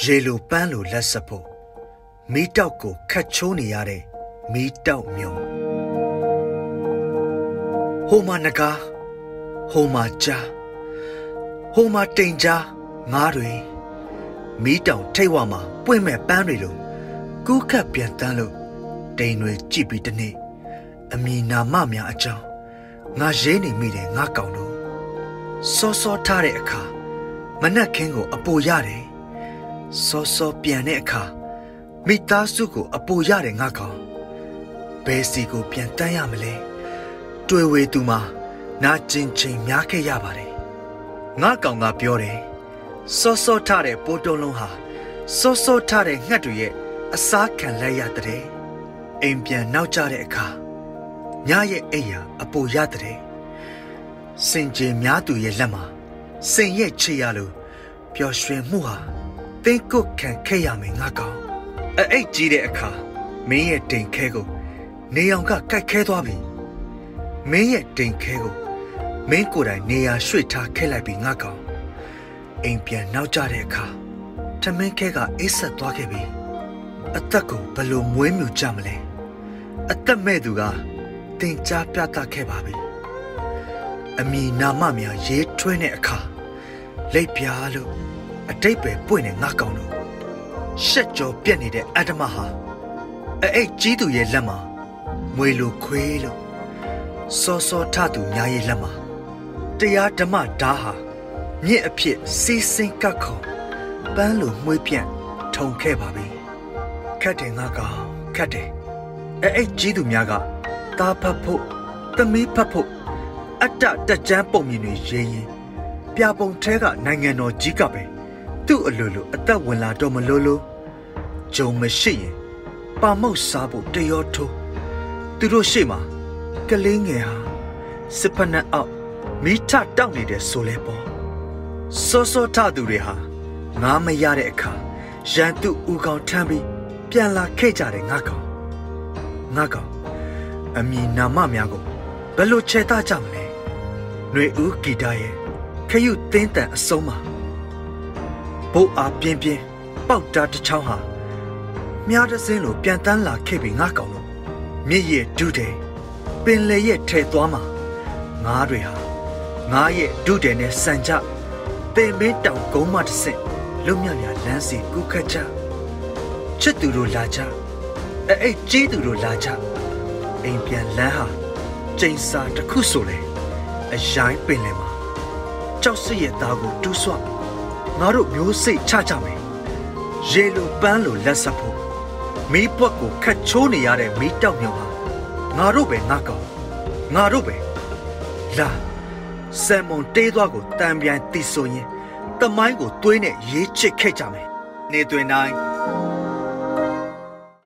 ရေလိုပန်းလိုလက်ဆက်ဖို့မီးတောက်ကိုခတ်ချိုးနေရတဲ့မီးတောက်မျိုးဟိုမှာငကားဟိုမှာကြားဟိုမှာတိမ်ကြားငားတွေမီးတောင်ထိတ်ဝမှာပွင့်မဲ့ပန်းတွေလိုကူးခတ်ပြန်တန်းလို့တိမ်တွေကြည့်ပြီးတနေ့အမီနာမများအကြောင်းငါရေးနေမိတယ်ငါကောင်တို့စောစောထားတဲ့အခါ မနက်ခင်းကိုအပူရတယ်စောစောပြန်တဲ့အခါမိသားစုကိုအပူရတယ်ငါကောင်ဘယ်စီကိုပြန်တန်းရမလဲတွေ့ဝေသူမှာနာကျင်ချိန်များခဲ့ရပါတယ်ငါကောင်ကပြောတယ်စောစောထားတဲ့ပိုးတုံးလုံးဟာစောစောထားတဲ့ငှက်တွေရဲ့အစားခံလိုက်ရတဲ့အိမ်ပြန်နောက်ကျတဲ့အခါညရဲ့အိယာအပူရတဲ့စင်ကြင်များသူရဲ့လက်မှာ စင်ရဲ့ချေရလို့ပျော်ရွှင်မှုဟာတင်းကုတ်ခံခဲ့ရမယ်ငါကောင်အဲ့အိတ်ကြီးတဲ့အခါမင်းရဲ့တိမ်ခဲကိုနေအောင်ကကိုက်ခဲသွားပြီမင်းရဲ့တိမ်ခဲကိုမင်းကိုယ်တိုင်နေရာရွှေ့ထားခဲ့လိုက်ပြီငါကောင်အိမ်ပြန်နောက်ကျတဲ့အခါထမင်းခဲကအိတ်ဆက်သွားခဲ့ပြီအသက်ကိုဘယ်လိုမွေးမြူကြမလဲအသက်မဲ့သူကတင်ကြားပြသခဲ့ပါပြီအမီနာမများရေးထွင်းတဲ့အခါ လိပ်ပြားလို့အတိတ်ပဲပွင့်နေငါကောင်းလို့ရှက်ကြောပြက်နေတဲ့အတ္တမဟာအဲ့အိတ်ကြီးသူရဲ့လက်မှာမွေလိုခွေးလို့စောစောထသူများရဲ့လက်မှာတရားဓမ္မဓာဟာမြင့်အဖြစ်စီးစင်းကတ်ခုံပန်းလိုမှွေးပြန့်ထုံခဲ့ပါပြီခတ်တယ်ငါကောင်ခတ်တယ်အဲ့အိတ်ကြီးသူများကတာဖတ်ဖို့သမီးဖတ်ဖို့အတ္တတက်ကြမ်းပုံမြင်တွေရေးရင် ပြပုံထဲကနိုင်ငံတော်ကြီးကပဲသူ့အလိုလိုအသက်ဝင်လာတော့မလို့လို့ဂျုံမရှိရင်ပါမောက်စားဖို့တရောထိုးသူတို့ရှေ့မှာကလေးငယ်ဟာစစ်ဖက်နှက်အောက်မိထတောက်နေတယ်ဆိုလဲပေါ့စောစောထသူတွေဟာငားမရတဲ့အခါရန်သူဥကောင်ထမ်းပြီးပြန်လာခဲ့ကြတယ်ငါကောင်ငါကောင်အမီနာမများကိုဘယ်လိုချေတာကြမလဲຫນွေဦးဂီတာရဲ့ ခရုသင်းတန်အစုံးမှာဘိုးအားပြင်းပြင်းပေါက်တာတစ်ချောင်းဟာမြားတစင်းလိုပြန်တန်းလာခဲ့ပြီငါကောင်လို့မြစ်ရဲ့ဒုတယ်ပင်လေရဲ့ထဲသွားမှာငါးတွေဟာငါးရဲ့ဒုတယ်နဲ့ဆန်ကြတင်မင်းတောင်ကုန်းမတစ်ဆင့်လွတ်မြတ်များလမ်းစီကူးခတ်ကြချစ်သူတို့လာကြအဲ့အဲ့ကြီးသူတို့လာကြအိမ်ပြန်လမ်းဟာကျိန်စာတစ်ခုဆိုလေအရိုင်းပင်လယ်မှာ ကြောက်စစ်ရဲ့သားကိုတူးဆွငါတို့မျိုးစိတ်ချကြမယ်ရေလိုပန်းလိုလက်ဆက်ဖို့မီးပွက်ကိုခတ်ချိုးနေရတဲ့မီးတောက်မျိုးဟာငါတို့ပဲငါကောင်ငါတို့ပဲလာဆမ်မွန်တေးသွားကိုတံပြန်တီဆိုရင်တမိုင်းကိုသွေးနဲ့ရေးချစ်ခဲ့ကြမယ်နေတွင်တိုင်း